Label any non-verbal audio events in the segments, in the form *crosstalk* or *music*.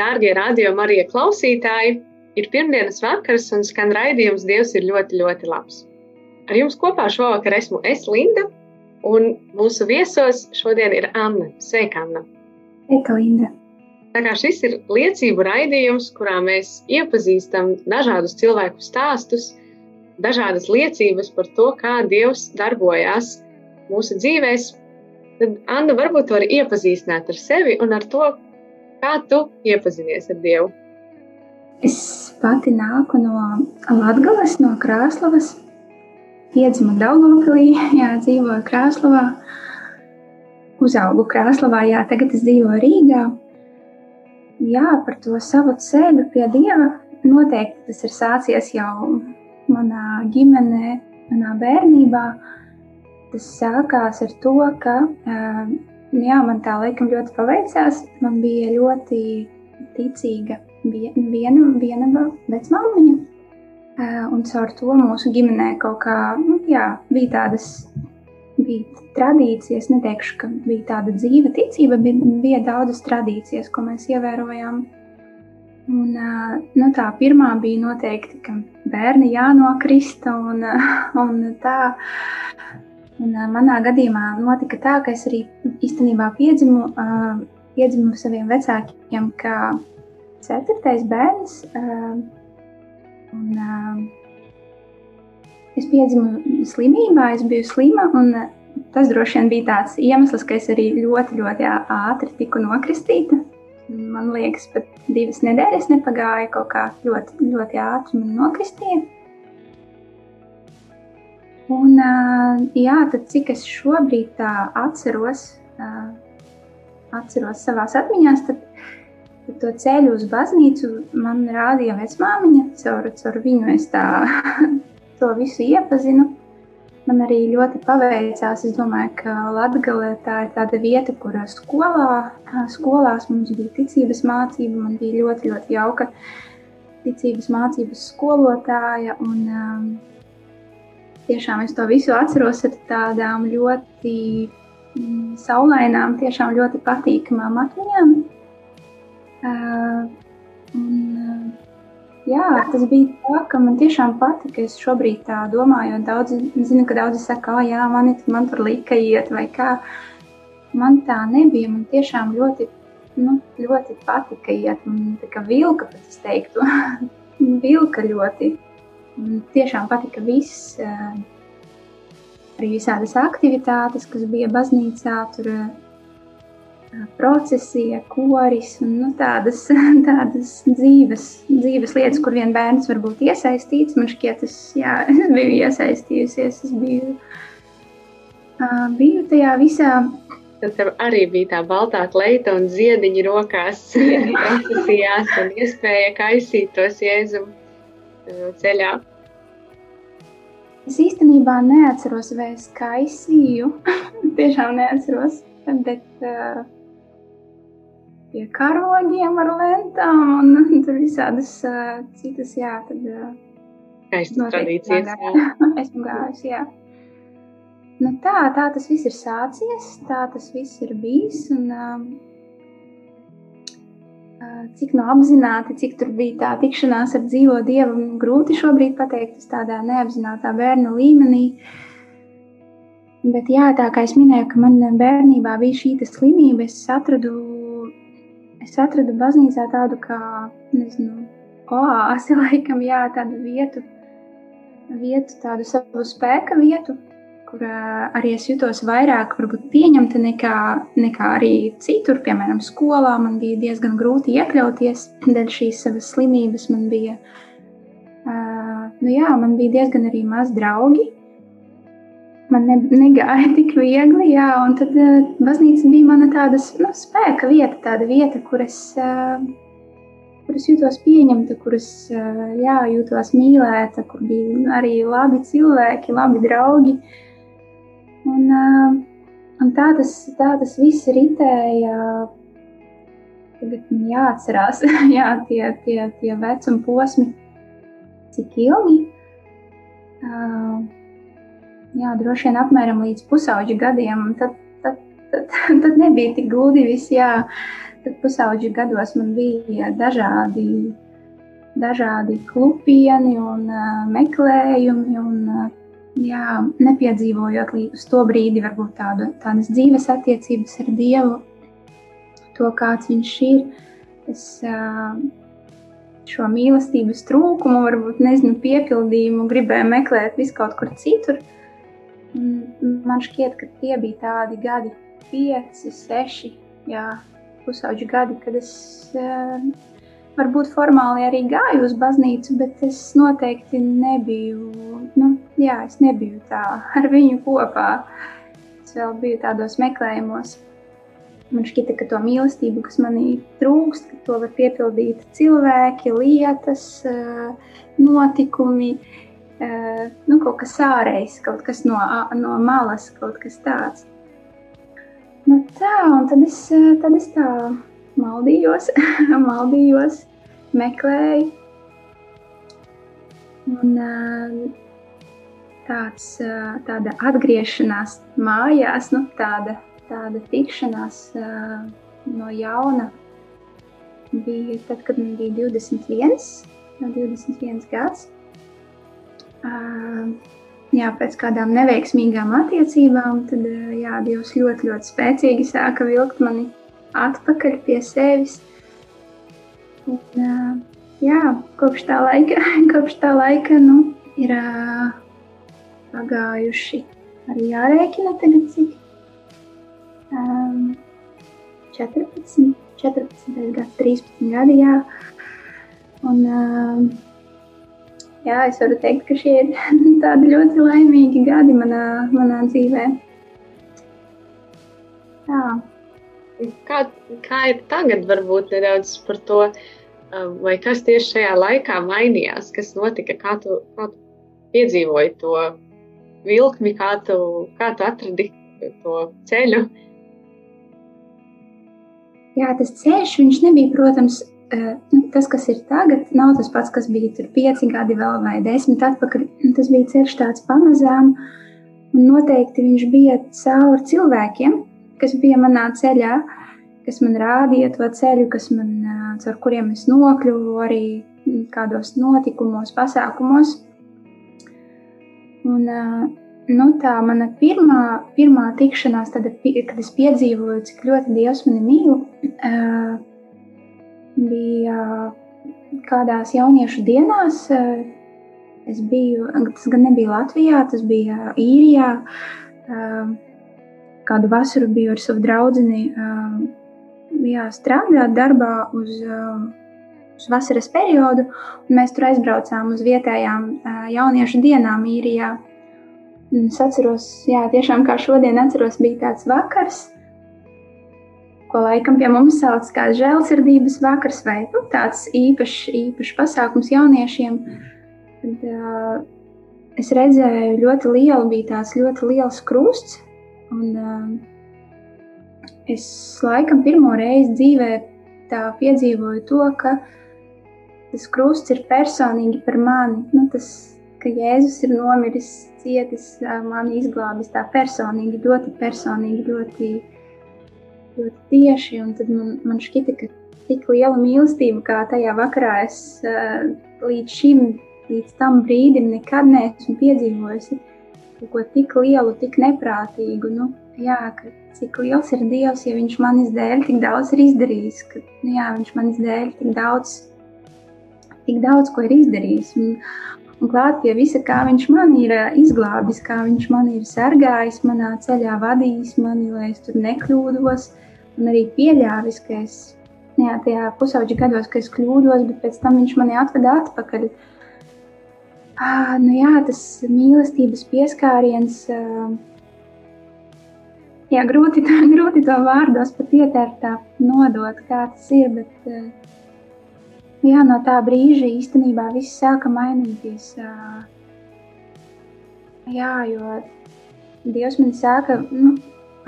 Dārgie radio Marija klausītāji! Ir pirmdienas vakars un skan raidījums Dievs ir ļoti, ļoti labs. Ar jums kopā šovakar esmu es, Linda, un mūsu viesos šodien ir Anna. Sveika, Anna! Sveika, Linda! Tā kā šis ir liecību raidījums, kurā mēs iepazīstam dažādus cilvēku stāstus, dažādas liecības par to, kā Dievs darbojās mūsu dzīvēm, tad Anna varbūt var iepazīstināt ar sevi un ar to, Kā tu iepazinies ar Dievu? Es pati nāku no Latvijas, no Krāslavas. Piedzimu Daugopilī, *laughs* jā, dzīvoju Krāslavā. Uzaugu Krāslavā, jā, tagad es dzīvoju Rīgā. Jā, par to savu ceļu pie Dieva noteikti tas ir sācies jau manā ģimenē, manā bērnībā. Tas sākās ar to, ka uh, jā, man tā laikam ļoti paveicās. Man bija ļoti ticīga viena, viena vecmāmiņa. Un caur to mūsu ģimenē kaut kā nu, jā, bija tādas bija tradīcijas. Neteikšu, ka bija tāda dzīva ticība, bet bija daudzas tradīcijas, ko mēs ievērojām. Un, nu, tā pirmā bija noteikti, ka bērni jānokrista un, un tā. Un, uh, manā gadījumā notika tā, ka es arī īstenībā piedzimu, uh, piedzimu saviem vecākiem, kā ceturtais bērns. Uh, un, uh, es piedzimu slimībā, es biju slima. Un, uh, tas droši vien bija tāds iemesls, ka es arī ļoti, ļoti ātri tiku nokristīta. Man liekas, pat divas nedēļas nepagāja, kaut kā ļoti, ļoti ātri man nokristīja. Un, jā, tad cik es šobrīd tā atceros, atceros savās atmiņās, tad, tad to ceļu uz baznīcu man rādīja vecmāmiņa. Caur, caur viņu es tā, *laughs* to visu iepazinu. Man arī ļoti paveicās. Es domāju, ka Latvijā tā ir tāda vieta, kur skolā, skolās mums bija ticības mācība. Man bija ļoti, ļoti jauka ticības mācības skolotāja. Un, um, tiešām es to visu atceros ar tādām ļoti mm, saulainām, tiešām ļoti patīkamām atmiņām. Uh, un, uh, jā, tas bija tā, ka man tiešām patika. Es šobrīd tā domāju, jo daudzi, zinu, ka daudzi saka, ka jā, man, man tur lika iet vai kā. Man tā nebija. Man tiešām ļoti, nu, ļoti patika iet. Man tā kā vilka, pat es teiktu, *laughs* vilka ļoti. Tiešām patika viss, eh, arī visādas aktivitātes, kas bija baznīcā, tur eh, procesija, koris un nu, tādas, *laughs* tādas dzīves, dzīves lietas, kur vien bērns var būt iesaistīts. Man šķiet, es, jā, es *laughs* biju iesaistījusies, es biju, biju tajā visā. Tad tev arī bija tā baltā kleita un ziediņi rokās, *laughs* procesijās un iespēja kaisīt tos jēzumu ceļā. Es īstenībā neatceros, vai es kaisīju. *laughs* Tiešām neatceros. Bet uh, pie karogiem ar lentām un, *laughs* tur visādas uh, citas, jā, tad. Uh, Skaistas tradīcijas. *laughs* Esmu gājusi, jā. Nu tā, tā tas viss ir sācies, tā tas viss ir bijis. Un, uh, Cik no apzināti, cik tur bija tā tikšanās ar dzīvo dievu, grūti šobrīd pateikt, tas tādā neapzinātā bērnu līmenī. Bet jā, tā kā es minēju, ka man bērnībā bija šī slimība, es atradu, es atradu baznīcā tādu kā, nezinu, oāzi *laughs* laikam, jā, tādu vietu, vietu, tādu savu spēka vietu, kur arī es jutos vairāk pieņemta nekā, nekā arī citur. Piemēram, skolā man bija diezgan grūti iekļauties dēļ šīs savas slimības. Man bija, nu jā, man bija diezgan arī maz draugi. man ne, negāja *laughs* tik viegli, jā, un tad baznīca bija mana tādas nu, spēka vieta, tāda vieta, kur es, kur es jūtos pieņemta, kur es jā, jūtos mīlēta, kur bija arī labi cilvēki, labi draugi. Uh, un tā, tas, tā tas viss ritēja. Tagad man jāatcerās, *laughs* jā, tie, tie, tie vecuma posmi, cik ilgi. Uh, jā, droši vien apmēram līdz pusauģa gadiem. Tad, tad, tad, *laughs* tad nebija tik gluži viss. Jā. Tad pusauģa gados man bija dažādi, dažādi klupieni un uh, meklējumi. Un, jā, nepiedzīvojot līdz to brīdi, varbūt tādu, tādas dzīves attiecības ar Dievu, to kāds viņš ir. Es šo mīlestības trūkumu, varbūt nezinu, piepildījumu, gribēju meklēt vis kaut kur citur. Uh, Man šķiet, ka tie bija tādi gadi, pieci, seši, jā, pusauģi gadi, kad es varbūt formāli arī gāju uz baznīcu, bet es noteikti nebiju, nu, jā, es nebiju tā ar viņu kopā. Es vēl biju tādos meklējumos. Man šķita, ka to mīlestību, kas manī trūkst, ka to var piepildīt cilvēki, lietas, uh, notikumi. Uh, Eh, nu, kaut kas ārējs, kaut kas no, no malas, kaut kas tāds. Nu, tā, un tad es, eh, tad es tā maldījos, *laughs* maldījos, meklēju. Un, eh, tāds, tāda atgriešanās mājās, nu, tāda, tāda tikšanās no jauna bija tad, kad man bija 21, 21 gads jā, pēc kādām neveiksmīgām attiecībām, tad jā, Dievs ļoti, ļoti spēcīgi sāka vilkt mani atpakaļ pie sevis. Un, jā, kopš tā laika, *laughs* kopš tā laika nu, ir pagājuši arī jārēķina tagad cik. Um, 14, 14 gadi, 13 gadi, jā. Un, um, jā, es varu teikt, ka šie ir *laughs* tādi ļoti laimīgi gadi manā, manā dzīvē. Jā. Kā, kā ir tagad, varbūt nedaudz par to, vai kas tieši šajā laikā mainījās, kas notika, kā tu, kā tu piedzīvoji to vilkmi, kā tu, kā tu atradi to ceļu? Jā, tas ceļš, viņš nebija, protams, Eh, nu, tas, kas ir tagad, nav tas pats, kas bija tur pieci gadi vēl vai desmit atpakaļ. Tas bija ceļš tāds pamazām, un noteikti viņš bija caur cilvēkiem, kas bija manā ceļā, kas man rādīja to ceļu, kas man, eh, caur kuriem es nokļuvu arī kādos notikumos, pasākumos. Un, nu, tā mana pirmā, pirmā tikšanās, tad, kad es piedzīvoju, cik ļoti Dievs mani mīl, bija kādās jauniešu dienās. Es biju, tas gan nebija Latvijā, tas bija īrijā. Kādu vasaru biju ar savu draugu strādāt darbā uz, uz vasaras periodu. Mēs tur aizbraucām uz vietējām jauniešu dienām īrijā. Es atceros, jā, tiešām kā šodien atceros, bija tāds vakars, ko laikam pie mums sauc par žēlsirdības vakars vai nu, tāds īpašs, īpašs pasākums jauniešiem. Tad, uh, es redzēju, ļoti liela bija tāds ļoti liels krusts. Un, uh, es laikam pirmo reizi dzīvē piedzīvoju to, ka tas krusts ir personīgi par mani. Nu, tas, ka Jēzus ir nomiris, cietis, mani izglābis tā personīgi, ļoti personīgi, ļoti ļoti tieši. Tad man, man šķita, ka tik liela mīlestība, kā tajā vakarā es līdz šim, līdz tam brīdim nekad neesmu piedzīvojusi. Kaut ko tik lielu, tik neprātīgu. Nu, jā, ka, cik liels ir Dievs, ja Viņš manis dēļ tik daudz ir izdarījis, ka nu, jā, Viņš manis dēļ tik daudz, tik daudz ko ir izdarījis. Un, un klāt pie visa, kā viņš man ir izglābis, kā viņš man ir sargājis, manā ceļā vadījis mani, lai es tur nekļūdos un arī pieļāvis, ka es jā, tajā pusauģa gados, ka es kļūdos, bet pēc tam viņš mani atveda atpakaļ. Ah, nu jā, tas mīlestības pieskāriens. Uh, jā, grūti, *laughs* grūti to vārdos pat ietērt, tā nodot, kā tas ir. Bet, uh, jā, no tā brīža īstenībā viss sāka mainīties. Jā, jo Dievs man sāka nu,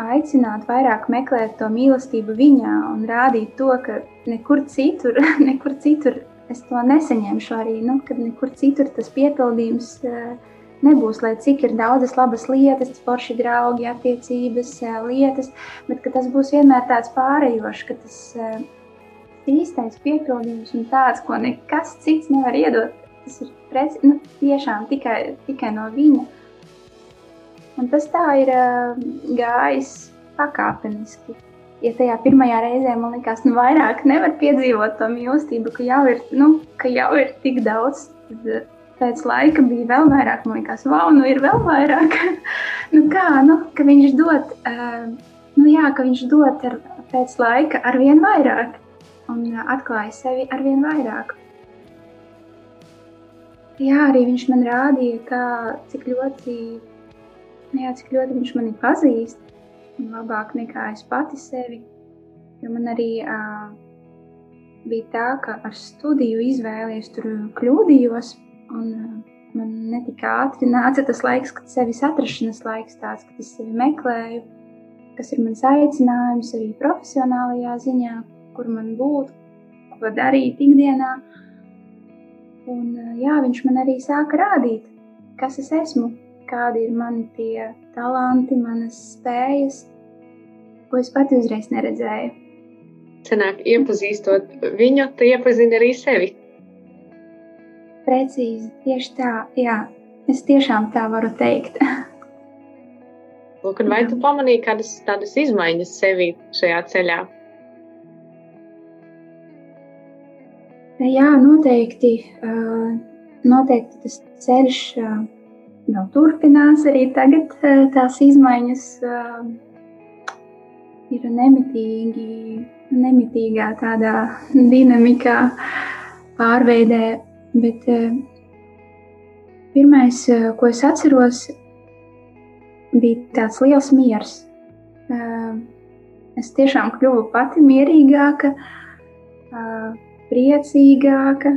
aicināt vairāk meklēt to mīlestību viņā un rādīt to, ka nekur citur, *laughs* nekur citur es to nesaņemšu arī, nu, kad nekur citur tas piepildījums nebūs, lai cik ir daudzas labas lietas, forši draugi, attiecības, lietas, bet tas būs vienmēr tāds pārējošs, ka tas īstais piepildījums un tāds, ko nekas cits nevar iedot, tas ir preci, nu, tiešām tikai, tikai no viņa. Un tas tā ir uh, gājis pakāpeniski ja tajā pirmajā reizē man liekas, nu, vairāk nevar piedzīvot to mīlestību, ka jau ir, nu, ka jau ir tik daudz. Tad pēc laika bija vēl vairāk, man liekas, wow, nu ir vēl vairāk. *laughs* nu, kā, nu, ka viņš dod, uh, nu, jā, ka viņš dod ar, pēc laika ar vien vairāk un atklāja sevi ar vien vairāk. Jā, arī viņš man rādīja, kā, cik ļoti, jā, cik ļoti viņš mani pazīst labāk nekā es pati sevi. Jo man arī uh, bija tā, ka ar studiju izvēli es tur kļūdījos. Un, uh, man netika ātri nāca tas laiks, kad sevis atrašanās laiks, tāds, kad es sevi meklēju, kas ir mans aicinājums arī profesionālajā ziņā, kur man būt, ko darīt ikdienā. Un, jā, viņš man arī sāka rādīt, kas es esmu, kādi ir mani tie talanti, manas spējas, ko es pati uzreiz neredzēju. Senāk, iepazīstot viņu, tu iepazini arī sevi. Precīzi, tieši tā, jā, es tiešām tā varu teikt. Lūk, vai tu pamanīji kādas tādas izmaiņas sevī šajā ceļā? Jā, noteikti. Noteikti tas ceļš vēl turpinās arī tagad. Tās izmaiņas ir nemitīgi, nemitīgā tādā dinamikā, pārveidē. Bet pirmais, ko es atceros, bija tāds liels miers. Es tiešām kļuvu pati mierīgāka, priecīgāka.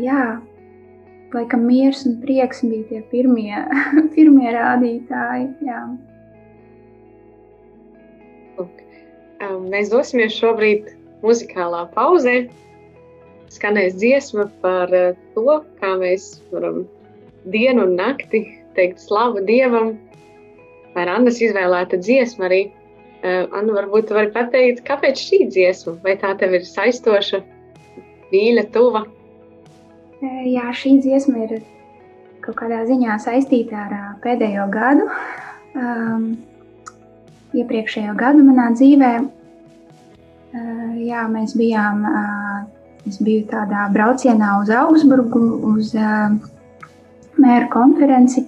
Jā, laikam miers un prieks bija tie pirmie, *laughs* pirmie rādītāji. Jā. Mēs dosimies šobrīd muzikālā pauzē. Skanēs dziesma par uh, to, kā mēs varam dienu un nakti teikt slavu Dievam. Tā ir Annas izvēlēta dziesma arī. Uh, Anna, varbūt tu vari pateikt, kāpēc šī dziesma? Vai tā tev ir saistoša, mīļa, tuva? Jā, šī dziesma ir kaut kādā ziņā saistīta ar uh, pēdējo gadu. Um, iepriekšējo gadu manā dzīvē. Eh, jā, mēs bijām, eh, es biju tādā braucienā uz Augsburgu, uz eh, mēru konferenci,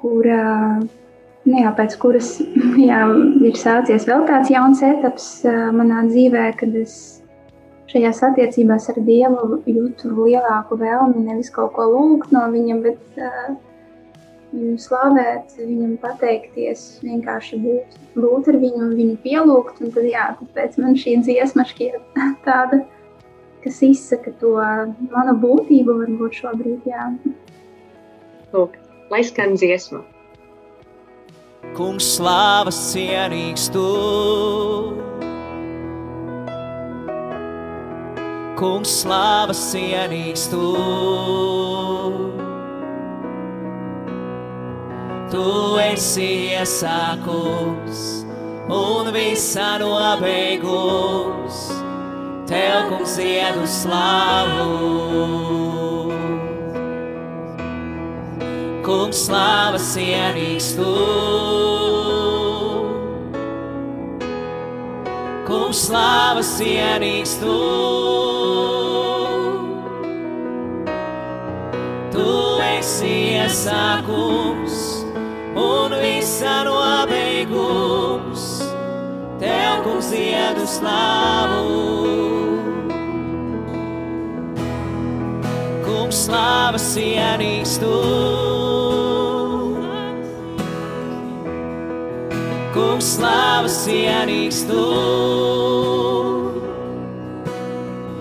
kur, nu jā, pēc kuras *laughs* jā, ir sācies vēl tāds jauns etaps manā dzīvē, kad es šajās attiecībās ar Dievu jūtu lielāku vēlmi nevis kaut ko lūgt no viņa, bet uh, viņu slavēt, viņam pateikties, vienkārši būt, būt ar viņu un viņu pielūgt. Un tad, jā, tāpēc man šī dziesma šķiet *laughs* tāda, kas izsaka to manu būtību varbūt šobrīd, jā. Lūk, lai skan dziesma. Kungs slāvas cienīgs tu. Kungs slāvas cienīgs tu. Tu esi iesākums un visa nobeigums. Tev, kungs, iedu slavu. Kungs, slavas ienīks tu. Kungs, slavas ienīks tu. Tu esi iesākums un visa nobeigums, Tev, kungs, ziedu slavu. slavas cienīgs Kungs, slavas cienīgs tu.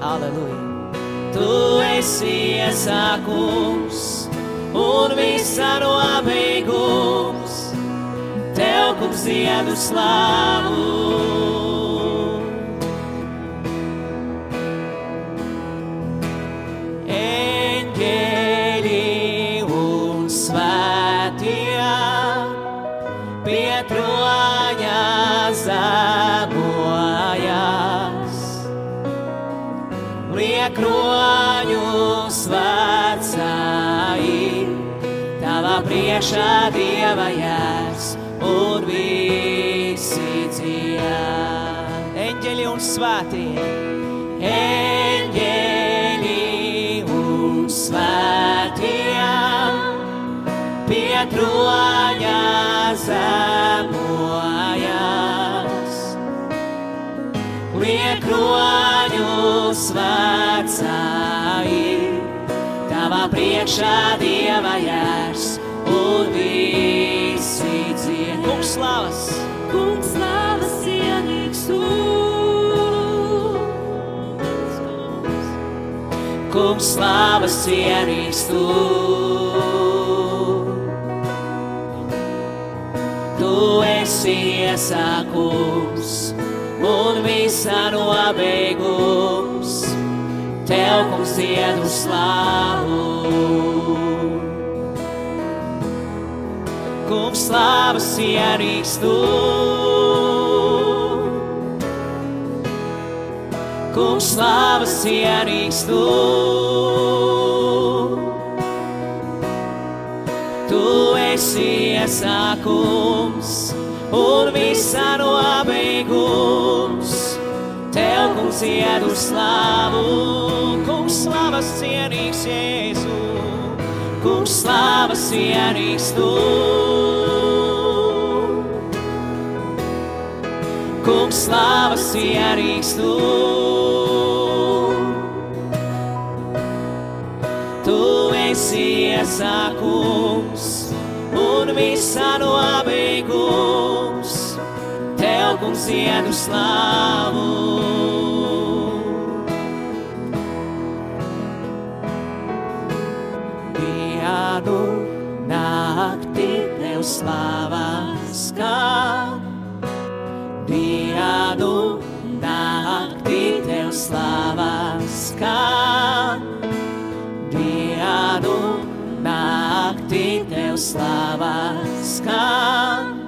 Halleluja! Tu esi iesākums un visa nobeigums. Tev, kungs, ziedu slavu. Priekšā dieva jērs un visi dzied. Eņģeļi un svētie, eņģeļi un svētie, pie troņa zemojas. Liekroņu svētsāji, tavā priekšā dieva jērs Kungs slavas, Kungs, slavas cienīgs tu. kungs slavas cienīgs tu. Tu esi iesākums un visa nobeigums. Tev, kungs, ziedu slavu. Kungs, slavas cienīgs tu. Kungs, slavas cienīgs tu. Tu esi iesākums un visa nobeigums. Tev, kungs, iedu slavu, kungs, slavas cienīgs Jēzu. Kungs, slavas cienīgs Kungs, slavas cienīgs tu. Tu esi iesākums un visa nobeigums. Tev, kungs, iedu slavu. Dienu nakti tev slavas skan. Dienu nakti tev slavas skan. Dienu nakti tev slavas skan.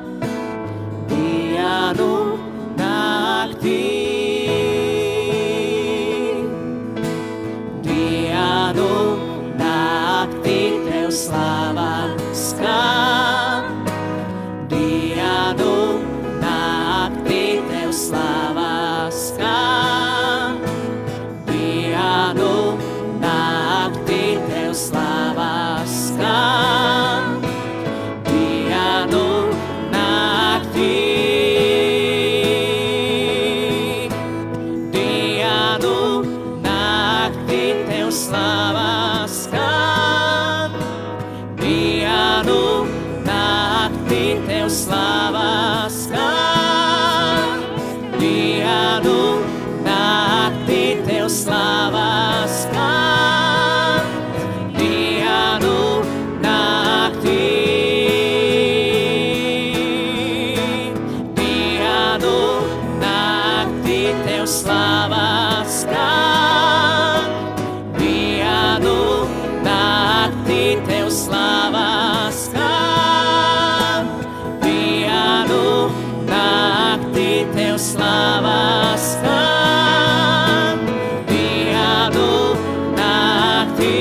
Tev slavas skan. Dienu nakti.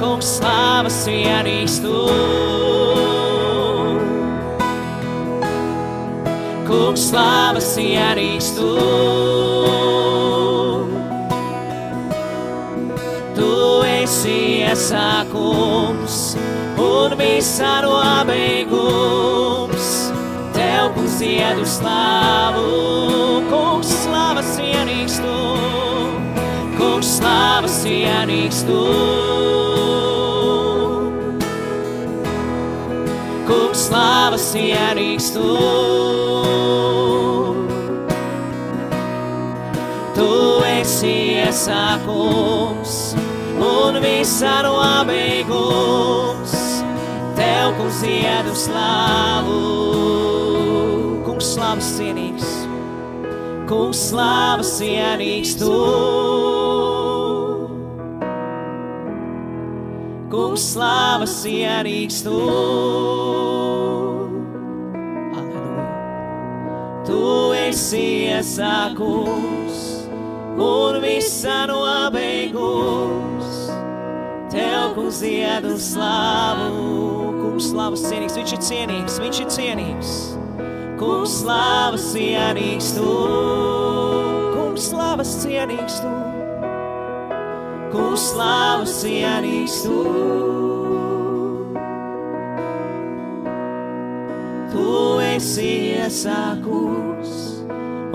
Kungs slavas vienīgs tu. Kungs slavas vienīgs tu. Tu esi iesākums un visa nobeigums siedu slāvu, kungs slāvas ienīkstu, kungs slāvas ienīkstu. Kungs slāvas ienīkstu. Tu esi iesākums un visa nobeigums, tev kungs iedu slāvu slavas cienīgs, kungs, slavas cienīgs tu. Kungs, slavas cienīgs tu. Aleluja. Tu esi iesākums un visā nobeigums. Tev, kungs, iedu slavu, kungs, slavas cienīgs, viņš ir cienīgs, viņš ir cienīgs. Kungs, slavas cienīgs tu, kungs, slavas cienīgs tu, kungs, slavas cienīgs tu. Tu esi iesākums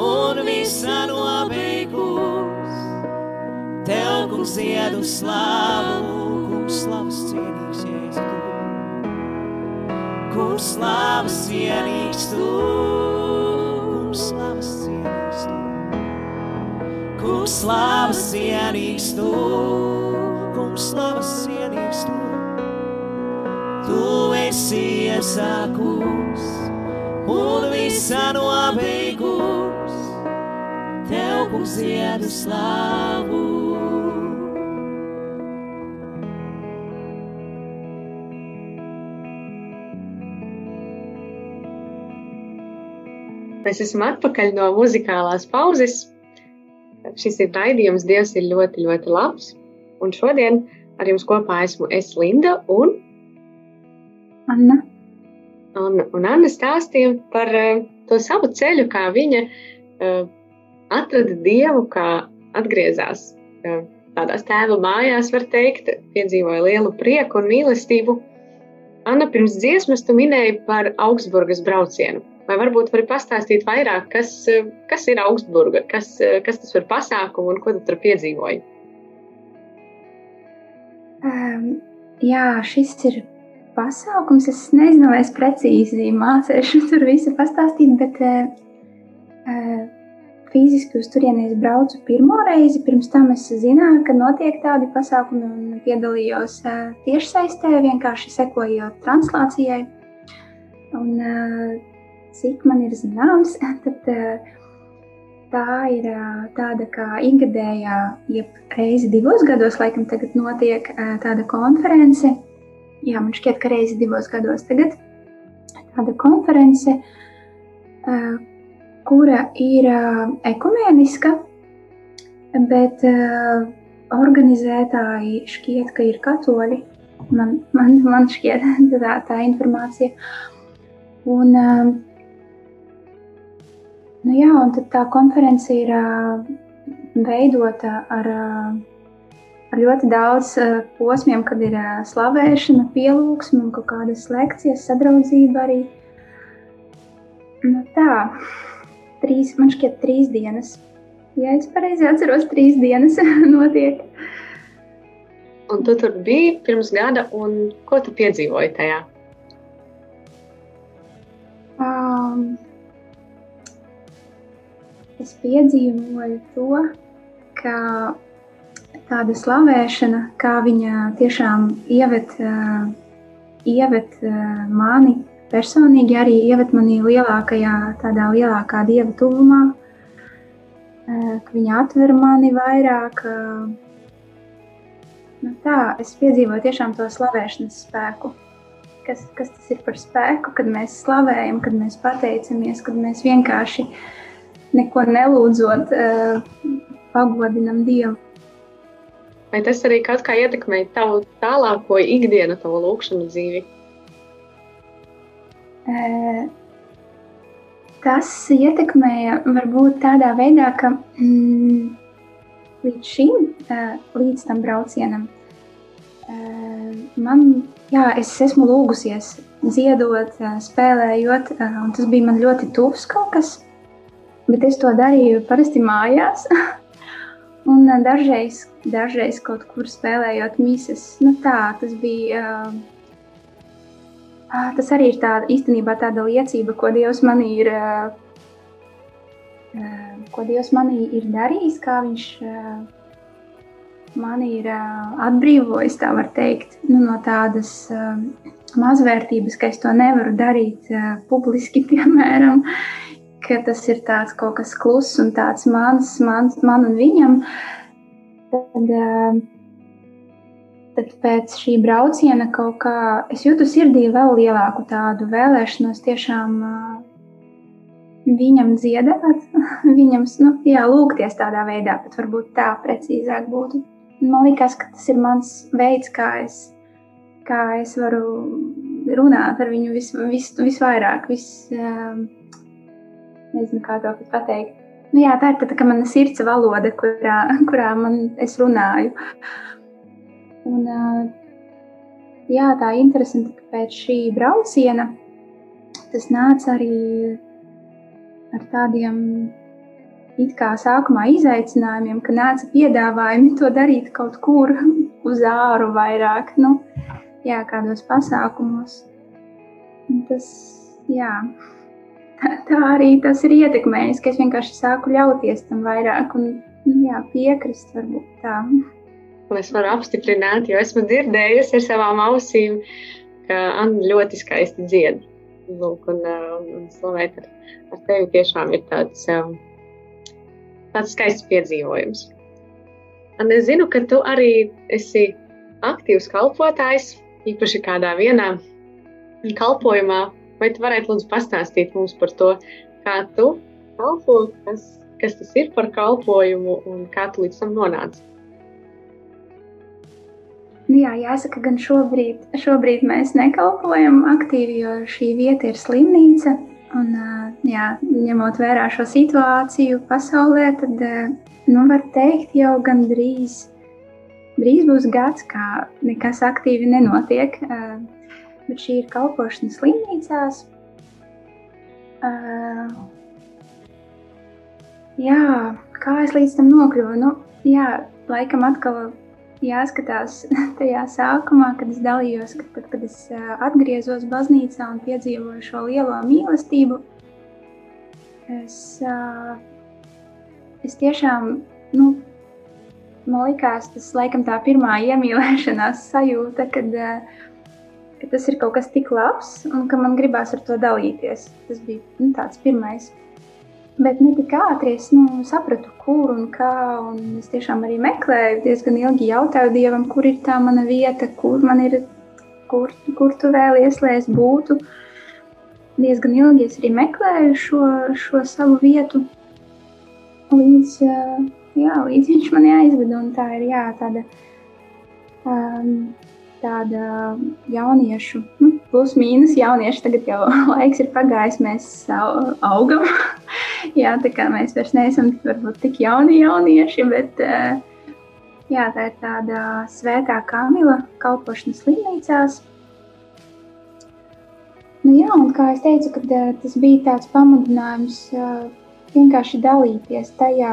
un visā nobeigums. Tev, kungs, iedu slavu, kungs, slavas cienīgs. Kungs, slavas cienīgs tu, kungs, slavas cienīgs tu. Kungs, slavas cienīgs tu, kungs, slavas cienīgs tu. Tu esi iesākums un visā nobeigums. Tev, kungs, iedu slavu. Mēs esam atpakaļ no muzikālās pauzes. Šis ir raidījums, Dievs ir ļoti, ļoti labs. Un šodien ar jums kopā esmu es Linda un Anna. Anna. Un Anna stāstīja par uh, to savu ceļu, kā viņa uh, atrada Dievu, kā atgriezās uh, tādās tēva mājās, var teikt, piedzīvoja lielu prieku un mīlestību. Anna, pirms dziesmas tu minēji par Augsburgas braucienu. Vai varbūt vari pastāstīt vairāk, kas, kas ir Augsburga, kas, kas tas par pasākumu un ko tu tur piedzīvoji? Um, jā, šis ir pasākums. Es nezinu, vai es precīzi mācīšu tur visu pastāstīt, bet uh, fiziski uz turieni es braucu pirmo reizi. Pirms tam es zināju, ka notiek tādi pasākumi un piedalījos uh, tiešsaistē, vienkārši sekojot translācijai. Un, uh, cik man ir zināms, tad uh, tā ir uh, tāda kā ikgadējā, jeb reizi divos gados, laikam tagad notiek uh, tāda konference. Jā, man šķiet, ka reizi divos gados tagad tāda konference, kura ir ekumēniska, bet organizētāji šķiet, ka ir katoļi. Man, man, man šķiet *laughs* tā, tā informācija. Un, Nu, jā, un tā konference ir veidota ar, ar ļoti daudz posmiem, kad ir slavēšana, pielūgsme un kaut kādas lekcijas, sadraudzība arī. Nu, tā, trīs, man šķiet, trīs dienas. Ja es pareizi atceros, trīs dienas *laughs* notiek. Un tu tur biji pirms gada, un ko tu piedzīvoji tajā? Um, es piedzīvoju to, ka tāda slavēšana, kā viņa tiešām ievet, ievet mani personīgi, arī ievet mani lielākajā, tādā lielākā dieva tuvumā, ka viņa atver mani vairāk. Nu tā, es piedzīvoju tiešām to slavēšanas spēku. Kas, kas tas ir par spēku, kad mēs slavējam, kad mēs pateicamies, kad mēs vienkārši uh, neko nelūdzot, uh, pagodinam Dievu. Vai tas arī kaut kā ietekmē tavu tālāko ikdienu, tavu lūkšanu dzīvi? Uh, tas ietekmēja varbūt tādā veidā, ka mm, līdz šim, uh, līdz tam braucienam, man, jā, es esmu lūgusies dziedot, spēlējot, un tas bija man ļoti tuvs kaut kas. Bet es to darīju parasti mājās. *laughs* Un dažreiz, dažreiz kaut kur spēlējot mises. Nu tā, tas bija. tas arī ir tā, īstenībā tāda liecība, ko Dievs manī ir, ko Dievs manī ir darījis, kā Viņš mani ir atbrīvojis, tā var teikt, nu, no tādas mazvērtības, ka es to nevaru darīt publiski, *laughs* piemēram, ka tas ir tāds kaut kas kluss un tāds mans, mans man un viņam. Tad, tad pēc šī brauciena kaut kā es jūtu sirdī vēl lielāku tādu vēlēšanos tiešām viņam dziedāt, *laughs* viņam nu, jā, lūgties tādā veidā, bet varbūt tā precīzāk būtu. Man liekas, ka tas ir mans veids, kā es, kā es varu runāt ar viņu vis, vis, visvairāk. Vis, nezinu, kā to pateikt. Nu, jā, tā ir tā, tā mana sirds valoda, kurā, kurā man es runāju. Un, jā, tā ir interesanti, ka pēc šī brauciena tas nāca arī ar tādiem it kā sākumā izaicinājumiem, ka nāca piedāvājumi to darīt kaut kur *laughs* uz āru vairāk, nu, jā, kādos pasākumos. Tas, jā, tā, tā arī tas ir ietekmējis, ka es vienkārši sāku ļauties tam vairāk un, nu, jā, piekrist varbūt tā. Un es varu apstiprināt, jo esmu dzirdējusi ar savām ausīm, ka Anna ļoti skaisti dzied. Lūk, un, un, un slavēt ar, ar tevi tiešām ir tāds um, tāds skaists piedzīvojums. Un es zinu, ka tu arī esi aktīvs kalpotājs, īpaši kādā vienā kalpojumā. Vai tu varētu lūdzu pastāstīt mums par to, kā tu kalpo, kas, kas tas ir par kalpojumu un kā tu līdz tam nonāci? Nu jā, jāsaka, gan šobrīd, šobrīd mēs nekalpojam aktīvi, jo šī vieta ir slimnīca. Un, jā, ņemot vērā šo situāciju pasaulē, tad nu, var teikt, jau gandrīz drīz būs gads, kā nekas aktīvi nenotiek. Bet šī ir kalpošana slimnīcās. Jā, kā es līdz tam nokļuvu? Nu, jā, laikam atkal jāskatās *laughs* tajā sākumā, kad es dalījos, kad, kad, kad es atgriezos baznīcā un piedzīvoju šo lielo mīlestību. Es, es tiešām, nu, man likās, tas laikam tā pirmā iemīlēšanās sajūta, kad, kad tas ir kaut kas tik labs un ka man gribās ar to dalīties. Tas bija nu, tāds pirmais Bet ne tik ātri es nu, sapratu, kur un kā. Un es tiešām arī meklēju, diezgan ilgi jautāju Dievam, kur ir tā mana vieta, kur man ir, kur, kur tu vēlies, lai es būtu. Diezgan ilgi es arī meklēju šo, šo savu vietu, līdz, jā, līdz viņš mani aizveda. Tā ir jā, tāda. Um, tāda jauniešu, nu, plus mīnus jauniešu, tagad jau *laughs* laiks ir pagājis, mēs augam. *laughs* jā, tā kā mēs vairs neesam varbūt tik jauni jaunieši, bet eh, jā, tā ir tāda svētā Kamila kalpošana slimnīcās. Nu, jā, un kā es teicu, kad, uh, tas bija tāds pamudinājums uh, vienkārši dalīties tajā,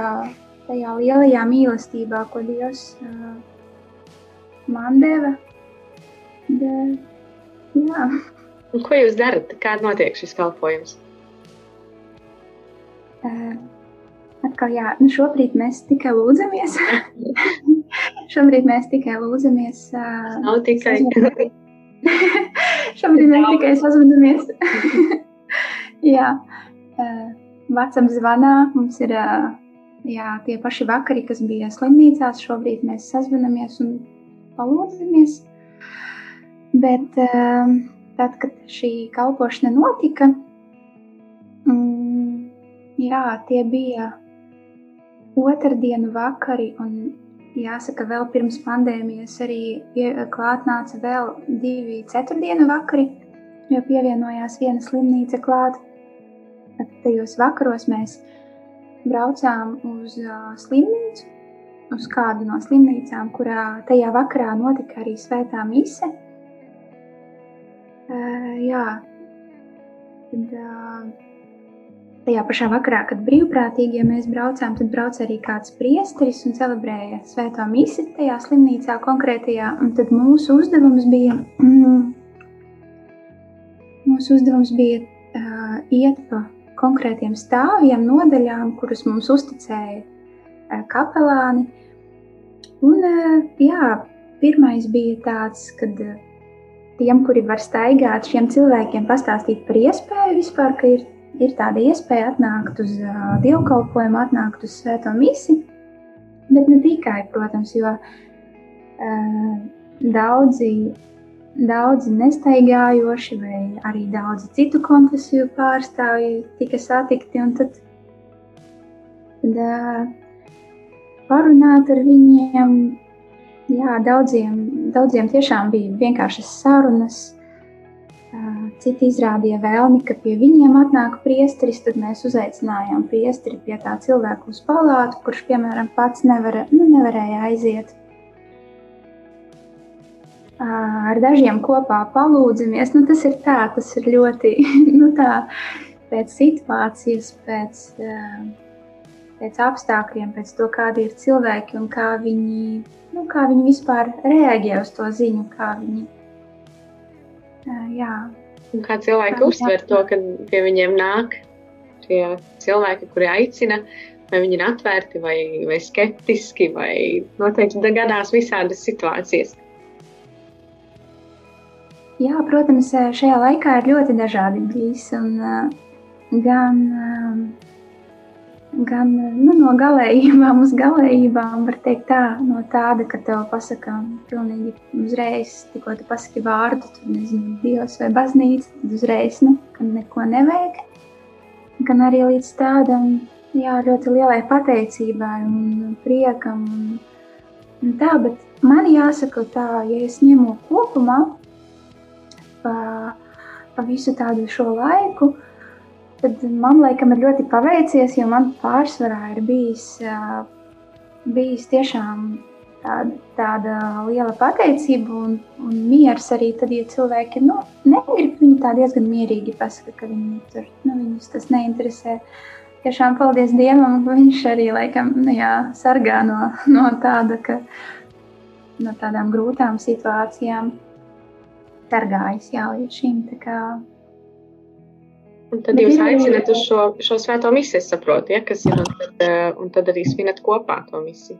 tajā lielajā mīlestībā, ko Dievs uh, man deva Bet, jā. Un ko jūs darat? Kāda notiek šis kalpojums? Uh, atkal, jā, nu šobrīd mēs tikai lūdzamies. *laughs* šobrīd mēs tikai lūdzamies. Uh, Nav tikai. *laughs* šobrīd mēs tikai sazvanamies. *laughs* jā, uh, vecam zvanā mums ir uh, jā, tie paši vakari, kas bija slimnīcās. Šobrīd mēs sazvanamies un palūdzamies. Bet ehm, tad, kad šī kalpošana notika, mm, jā, tie bija otrdienu vakari, un jāsaka, vēl pirms pandēmijas arī klāt nāca vēl divi ceturtdienu vakari, jo pievienojās viena slimnīca klāt. Tad tajos vakaros mēs braucām uz slimnīcu, uz kādu no slimnīcām, kurā tajā vakarā notika arī svētā mise. Uh, jā, tad uh, tajā pašā vakarā, kad brīvprātīgie mēs braucām, tad brauca arī kāds priesteris un celebrēja svēto misiju tajā slimnīcā konkrētajā. Un tad mūsu uzdevums bija mm, mūsu uzdevums bija uh, iet pa konkrētiem stāviem, nodaļām, kurus mums uzticēja uh, kapelāni. Un, uh, jā, pirmais bija tāds, kad uh, tiem, kuri var staigāt, šiem cilvēkiem pastāstīt par iespēju vispār, ka ir, ir tāda iespēja atnākt uz uh, dievkalpojumu, atnākt uz svēto misiju. Bet ne tikai, protams, jo uh, daudzi daudzi nestaigājoši, vai arī daudzi citu konfesiju pārstāvji tika satikti. Tad, tad uh, parunāt ar viņiem, jā, daudziem, daudziem tiešām bija vienkāršas sarunas. Citi izrādīja vēlmi, ka pie viņiem atnāk priesteris, tad mēs uzaicinājām priesteri pie tā cilvēku uz palātu, kurš, piemēram, pats nevar, nu, nevarēja aiziet ar dažiem kopā palūdzamies. Nu, tas ir tā, tas ir ļoti *laughs* nu, tā, pēc situācijas, pēc, pēc apstākļiem, pēc to, kādi ir cilvēki un kā viņi, nu, kā viņi vispār reaģē uz to ziņu. Kā viņi, jā. Un kā cilvēki kā uztver to, ka pie viņiem nāk tie cilvēki, kuri aicina, vai viņi ir atvērti, vai, vai skeptiski, vai noteikti gadās visādas situācijas. Jā, protams, šajā laikā ir ļoti dažādi bijis. Un, gan gan nu, no galējībām uz galējībām, var teikt, tā, no tāda, ka tev pasakā pilnīgi uzreiz, tikko tu pasaki vārdu, tur nezinu, Dievs vai baznīca, tad uzreiz, nu, ka neko nevajag. Gan arī līdz tādam, jā, ļoti lielai pateicībai un priekam. Un, un tā, bet man jāsaka tā, ja es ņemu kopumā, pa, pa visu tādu šo laiku, tad man laikam ir ļoti paveicies, jo man pārsvarā ir bijis, bijis tiešām tāda, tāda liela pateicība un, un miers arī tad, ja cilvēki nu, negrib, viņi tā diezgan mierīgi pasaka, ka viņi tur, nu, viņus tas neinteresē. Tiešām paldies Dievam, viņš arī laikam nu, jā, sargā no, no tāda, ka no tādām grūtām situācijām sargājis jā, līdz šim. Un tad jūs aicināt uz šo, šo svēto misiju, es saprotu, ja, kas ir, un tad, eh, un tad arī svinat kopā to misiju.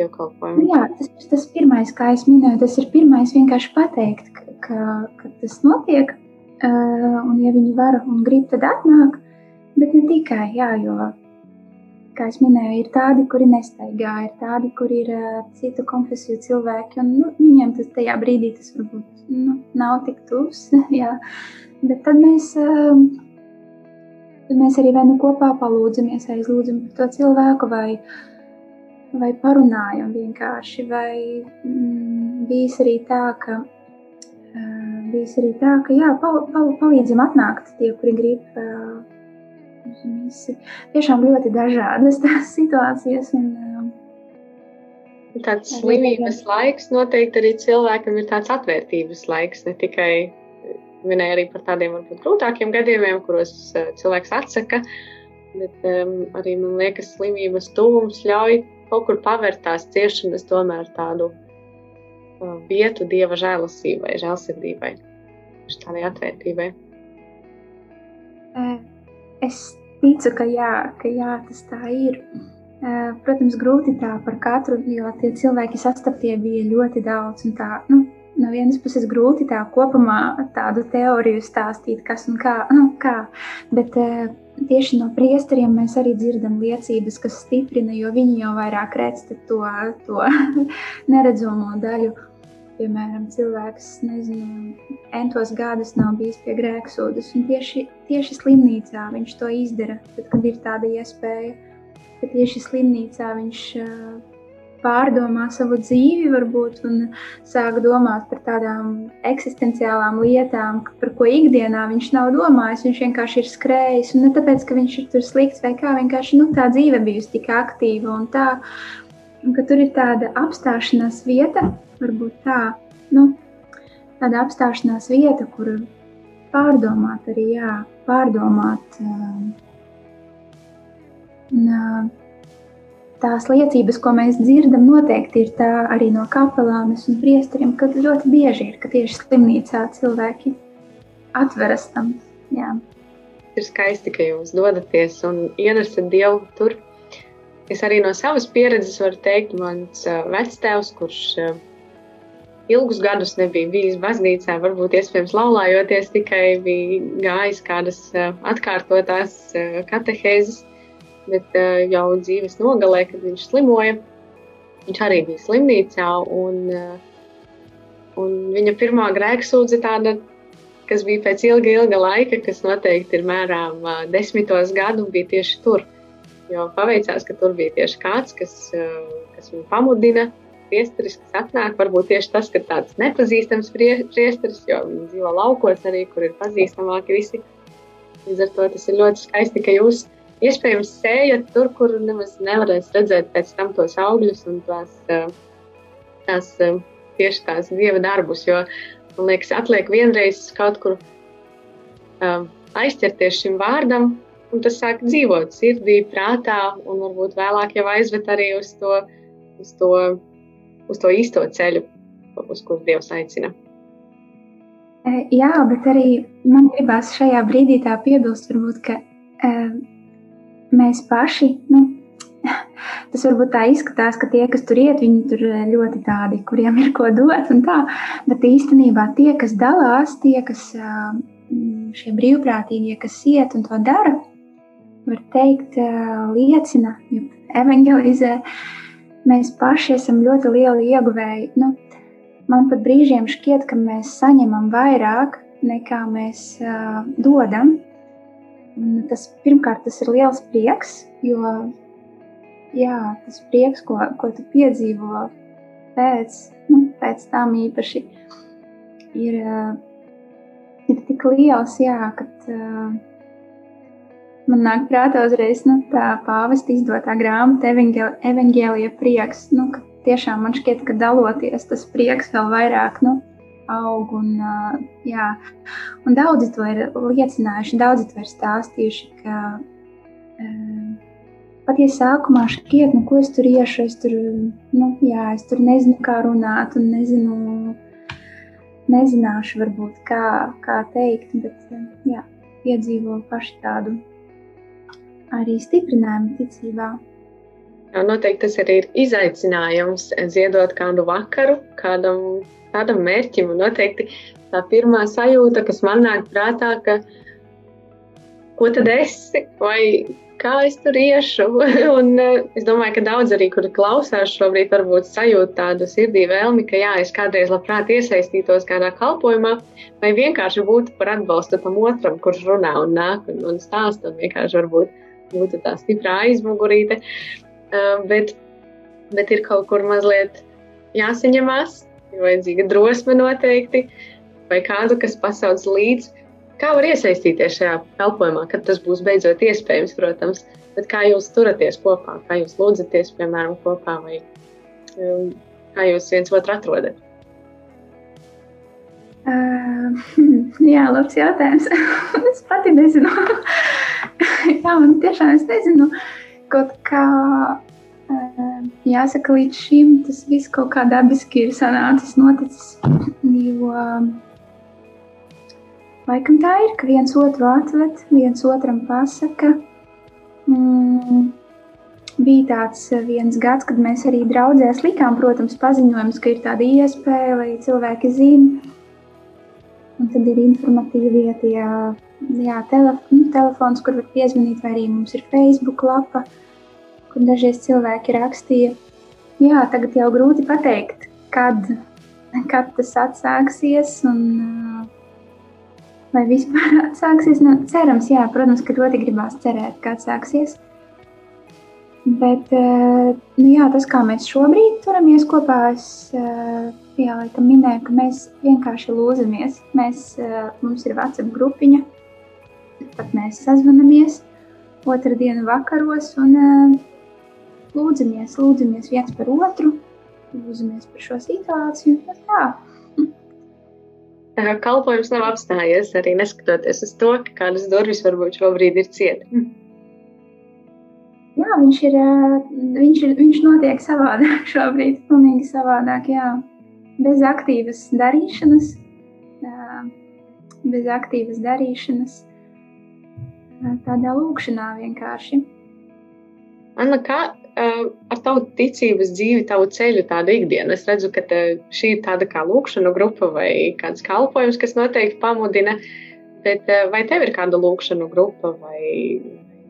Jā, tas tas pirmais, kā es minēju, tas ir pirmais vienkārši pateikt, ka, ka, tas notiek, uh, un ja viņi var un grib, tad atnāk, bet ne tikai, jā, jo kā jau minēju, ir tādi, kuri nestaigā, ir tādi, kuri ir uh, citu konfesiju cilvēki. Un, nu, viņiem tas tajā brīdī tas varbūt nu, nav tik tuvs. *laughs* jā. Bet tad mēs, tad mēs arī vai nu kopā palūdzamies, aizlūdzam par to cilvēku, vai, vai parunājam vienkārši. Vai mm, bijis arī tā, ka. Uh, bijis arī tā, ka jā, pal, pal, palīdzam atnākt tie, kuri grib uh, Visi tiešām ļoti dažādas *laughs* tās situācijas. Un, tāds slimības laiks noteikti arī cilvēkam ir tāds atvērtības laiks. Ne tikai minēja arī par tādiem varbūt grūtākiem gadījumiem, kuros uh, cilvēks atsaka, bet um, arī man liekas, slimības tuvums ļauj kaut kur pavērt tās ciešanas tomēr tādu uh, vietu dieva žēlastībai, žēlsirdībai, tādai atvērtībai. Es ticu, ka jā, ka jā, tas tā ir. Protams, grūti tā par katru, jo tie cilvēki sastaptie bija ļoti daudz. Tā, nu, no vienas puses grūti tā kopumā tādu teoriju stāstīt, kas un kā. Nu, kā. Bet tieši no priesteriem mēs arī dzirdam liecības, kas stiprina, jo viņi jau vairāk redz to, to *laughs* neredzamo daļu piemēram, cilvēks, nezinu, entos gadus nav bijis pie grēksūdas, un tieši, tieši slimnīcā viņš to izdara, tad, kad ir tāda iespēja, ka tieši slimnīcā viņš pārdomā savu dzīvi, varbūt, un sāk domāt par tādām eksistenciālām lietām, par ko ikdienā viņš nav domājis. Viņš vienkārši ir skrējis, un ne tāpēc, ka viņš ir tur slikts vai kā, vienkārši nu, tā dzīve bijusi tik aktīva un tā. Un tur ir tāda apstāšanās vieta, varbūt tā, nu, tāda apstāšanās vieta, kur pārdomāt arī, jā, pārdomāt. Um, un, uh, tās liecības, ko mēs dzirdam, noteikti ir tā arī no kapelānes un priesteriem, ka ļoti bieži ir, ka tieši slimnīcā cilvēki atveras tam. Jā. Ir skaisti, ka jūs dodaties un ienesat Dievu tur. Es arī no savas pieredzes varu teikt, mans vectēvs, kurš ilgus gadus nebija bijis baznīcā, varbūt iespējams laulājoties, tikai bija gājis kādas atkārtotās katehēzes, bet uh, jau dzīves nogalē, kad viņš slimoja, viņš arī bija slimnīcā un uh, Un viņa pirmā grēksūdze tāda, kas bija pēc ilga, ilga laika, kas noteikti ir mērām desmitos gadu, bija tieši tur. Jo paveicās, ka tur bija tieši kāds, kas, kas viņu pamudina, priesteris, kas atnāk. Varbūt tieši tas, ka tāds nepazīstams priesteris, jo viņi dzīvo laukos arī, kur ir pazīstamāki visi. Līdz ar to tas ir ļoti skaisti, ka jūs iespējams sējat tur, kur nemaz nevarēs redzēt pēc tam tos augļus un tās, tās tieši tās dieva darbus. Jo man liekas, atliek vienreiz kaut kur um, aizķerties šim vārdam, un tas sāk dzīvot sirdī, prātā, un varbūt vēlāk jau aizvet arī uz to, uz to, uz to īsto ceļu, uz kuru Dievs aicina. Jā, bet arī man gribās šajā brīdī tā piebilst, varbūt, ka mēs paši, nu, *laughs* Tas varbūt tā izskatās, ka tie, kas tur iet, viņi tur eh, ļoti tādi, kuriem ir ko dot, un tā. Bet īstenībā tie, kas dalās, tie, kas šie brīvprātīgie, kas iet un to dara, var teikt, liecina, evangelizē. Mēs paši esam ļoti lieli ieguvēji. Nu, man pat brīžiem šķiet, ka mēs saņemam vairāk nekā mēs uh, dodam. Un tas, pirmkārt, tas ir liels prieks, jo jā, tas prieks, ko, ko tu piedzīvo pēc, nu, pēc tam īpaši, ir, ir tik liels, jā, ka uh, man nāk prātā uzreiz nu, tā pāvesta izdotā grāmata evaņģēlija prieks, nu, ka tiešām man šķiet, ka daloties tas prieks vēl vairāk, nu, aug un, jā, un daudzi to ir liecinājuši, daudzi to ir stāstījuši, ka Pat ja sākumā šķiet, nu, ko es tur iešu, es tur, nu, jā, es tur nezinu, kā runāt, un nezinu, nezināšu, varbūt, kā, kā teikt, bet jā, piedzīvo paši tādu arī stiprinājumu ticībā. Jā, noteikti tas arī ir izaicinājums ziedot kādu vakaru, kādam tādam mērķim. Un noteikti tā pirmā sajūta, kas man nāk prātā, ka ko tad esi? Vai kā es tur iešu. *laughs* un eh, es domāju, ka daudz arī, kuri klausās šobrīd, varbūt sajūt tādu sirdī vēlmi, ka jā, es kādreiz labprāt iesaistītos kādā kalpošanā, vai vienkārši būtu par atbalstu tam otram, kurš runā un nāk un, un stāsta, un vienkārši varbūt būtu tā stiprā aizmugurīte. Uh, bet, bet ir kaut kur mazliet jāsaņemās, ir vajadzīga drosme noteikti, vai kādu, kas pasauc līdzi Kā var iesaistīties šajā kalpošanā, kad tas būs beidzot iespējams, protams, bet kā jūs turaties kopā, kā jūs lūdzaties, piemēram, kopā, vai um, kā jūs viens otru atrodat? Uh, *laughs* jā, labs jautājums. *laughs* es pati nezinu. *laughs* jā, man tiešām es nezinu. Kaut kā jāsaka, līdz šim tas viss kaut kā dabiski ir sanācis, noticis. Jo, uh, Laikam tā ir, ka viens otru atved, viens otram pasaka. Mm, bija tāds viens gads, kad mēs arī draudzēs likām, protams, paziņojumus, ka ir tāda iespēja, lai cilvēki zina. Un tad ir informatīvie tie jā, telef nu, telefons, kur var piezvanīt, vai arī mums ir Facebook lapa, kur dažreiz cilvēki rakstīja. Jā, tagad jau grūti pateikt, kad, kad tas atsāksies. Un, uh, vai vispār *laughs* atsāksies. Nu, cerams, jā, protams, ka ļoti gribās cerēt, ka atsāksies. Bet eh, nu, jā, tas, kā mēs šobrīd turamies kopā, es eh, jā, minēju, ka mēs vienkārši lūdzamies. Mēs, mums ir WhatsApp grupiņa, pat mēs sazvanamies otru dienu vakaros un lūdzamies, lūdzamies viens par otru, lūdzamies par šo situāciju. Tā, kalpojums nav apstājies, arī neskatoties uz to, ka kādas durvis varbūt šobrīd ir cietas. Hm. Jā, viņš ir, viņš ir, viņš notiek savādāk *laughs* šobrīd, pilnīgi savādāk, jā. Bez aktīvas darīšanas, bez aktīvas darīšanas. Tādā lūkšanā vienkārši. Anna, kā ar tavu ticības dzīvi, tavu ceļu, tādu ikdienu? Es redzu, ka šī ir tāda kā lūkšana grupa vai kāds kalpojums, kas noteikti pamudina. Bet vai tev ir kāda lūkšana grupa vai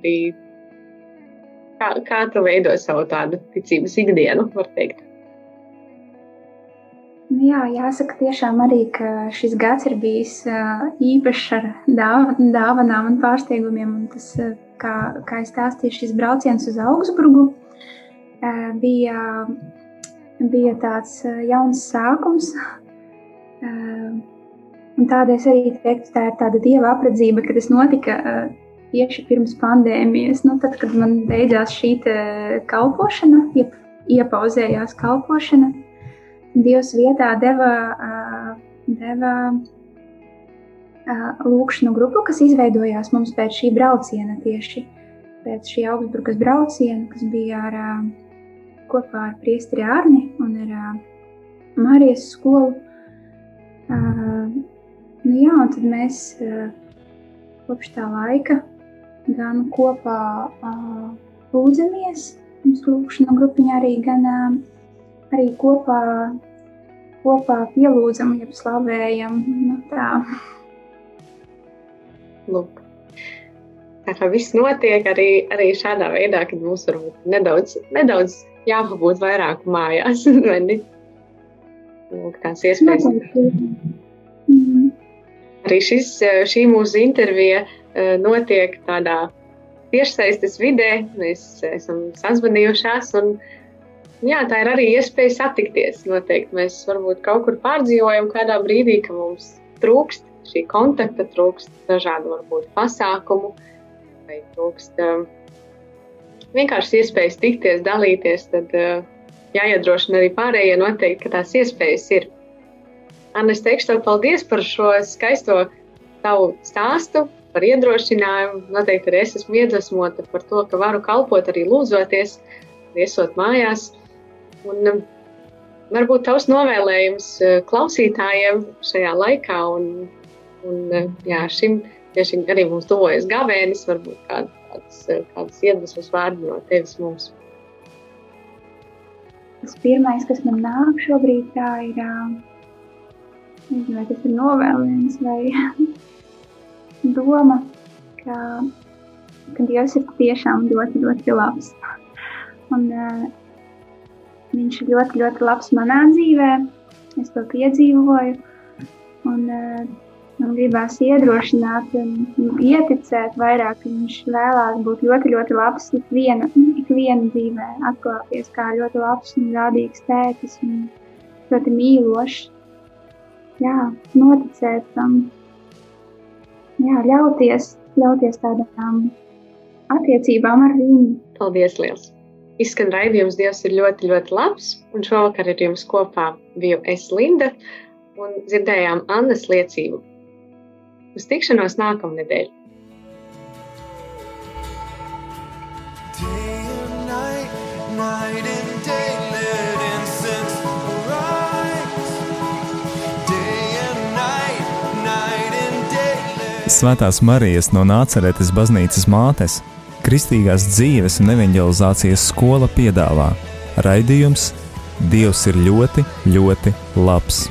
arī kā, kā tu veido savu tādu ticības ikdienu, var teikt? Nu jā, jāsaka, tiešām arī, šis gads ir bijis īpašs ar dāv dāvanām un pārsteigumiem. Un tas, kā, kā es stāstīju, šis brauciens uz Augsburgu bija, bija tāds jauns sākums. Un tādēļ es arī teiktu, tā ir tāda dieva apredzība, ka tas notika tieši pirms pandēmijas. Nu, tad, kad man beidzās šī kalpošana, iep, iepauzējās kalpošana Dievs vietā deva, deva lūkšanu grupu, kas izveidojās mums pēc šī brauciena, tieši pēc šī Augsburgas brauciena, kas bija ar, kopā ar Priestri Arni un ar Marijas skolu. Nu jā, un tad mēs kopš tā laika gan kopā lūdzamies, mums lūkšana grupiņa arī gan arī kopā, kopā pielūdzam, ja slavējam. Nu, tā. Lūk. Tā kā viss notiek arī, arī šādā veidā, kad mums varbūt nedaudz, nedaudz jāpabūt vairāk mājās. *laughs* Lūk, tās iespējas. Mm. Arī šis, šī mūsu intervija eh, notiek tādā tiešsaistes vidē. Mēs esam sazvanījušās un uh, Jā, tā ir arī iespēja satikties. Noteikti mēs varbūt kaut kur pārdzīvojam kādā brīdī, ka mums trūkst šī kontakta, trūkst dažādu varbūt pasākumu, vai trūkst vienkārši iespējas tikties, dalīties. Tad jāiedrošina arī pārējie noteikti, ka tās iespējas ir. Anna, es teikšu tev paldies par šo skaisto tavu stāstu, par iedrošinājumu. Noteikti arī es esmu iedvesmota par to, ka varu kalpot arī lūdzoties, viesot mājās. Un, varbūt tavs novēlējums klausītājiem šajā laikā, un, un jā, šim tieši arī mums tuvojas gavēnis, varbūt kād, kāds, uh, kāds iedvesmas vārdi no tevis mums. Tas pirmais, kas man nāk šobrīd, tā ir, nezinu, vai tas ir novēlējums vai *laughs* doma, ka, ka Dievs ir tiešām ļoti, ļoti labs. Un, Viņš ir ļoti, ļoti labs manā dzīvē. Es to piedzīvoju. Un, uh, man gribās iedrošināt, un ieticēt vairāk, ka viņš vēlās būt ļoti, ļoti labs ikviena, ikviena dzīvē, atklāties kā ļoti labs un rādīgs tētis un ļoti mīlošs. Jā, noticēt tam, jā, ļauties, ļauties tādām attiecībām ar viņu. Paldies, liels! Izskan raidījums Dievs ir ļoti, ļoti labs, un šovakar ar jums kopā biju es Linda un dzirdējām Annas liecību. Uz tikšanos nākamnedēļ! Svētās Marijas no Nāceretes baznīcas mātes Kristīgās dzīves un evanģelizācijas skola piedāvā raidījums Dievs ir ļoti, ļoti labs.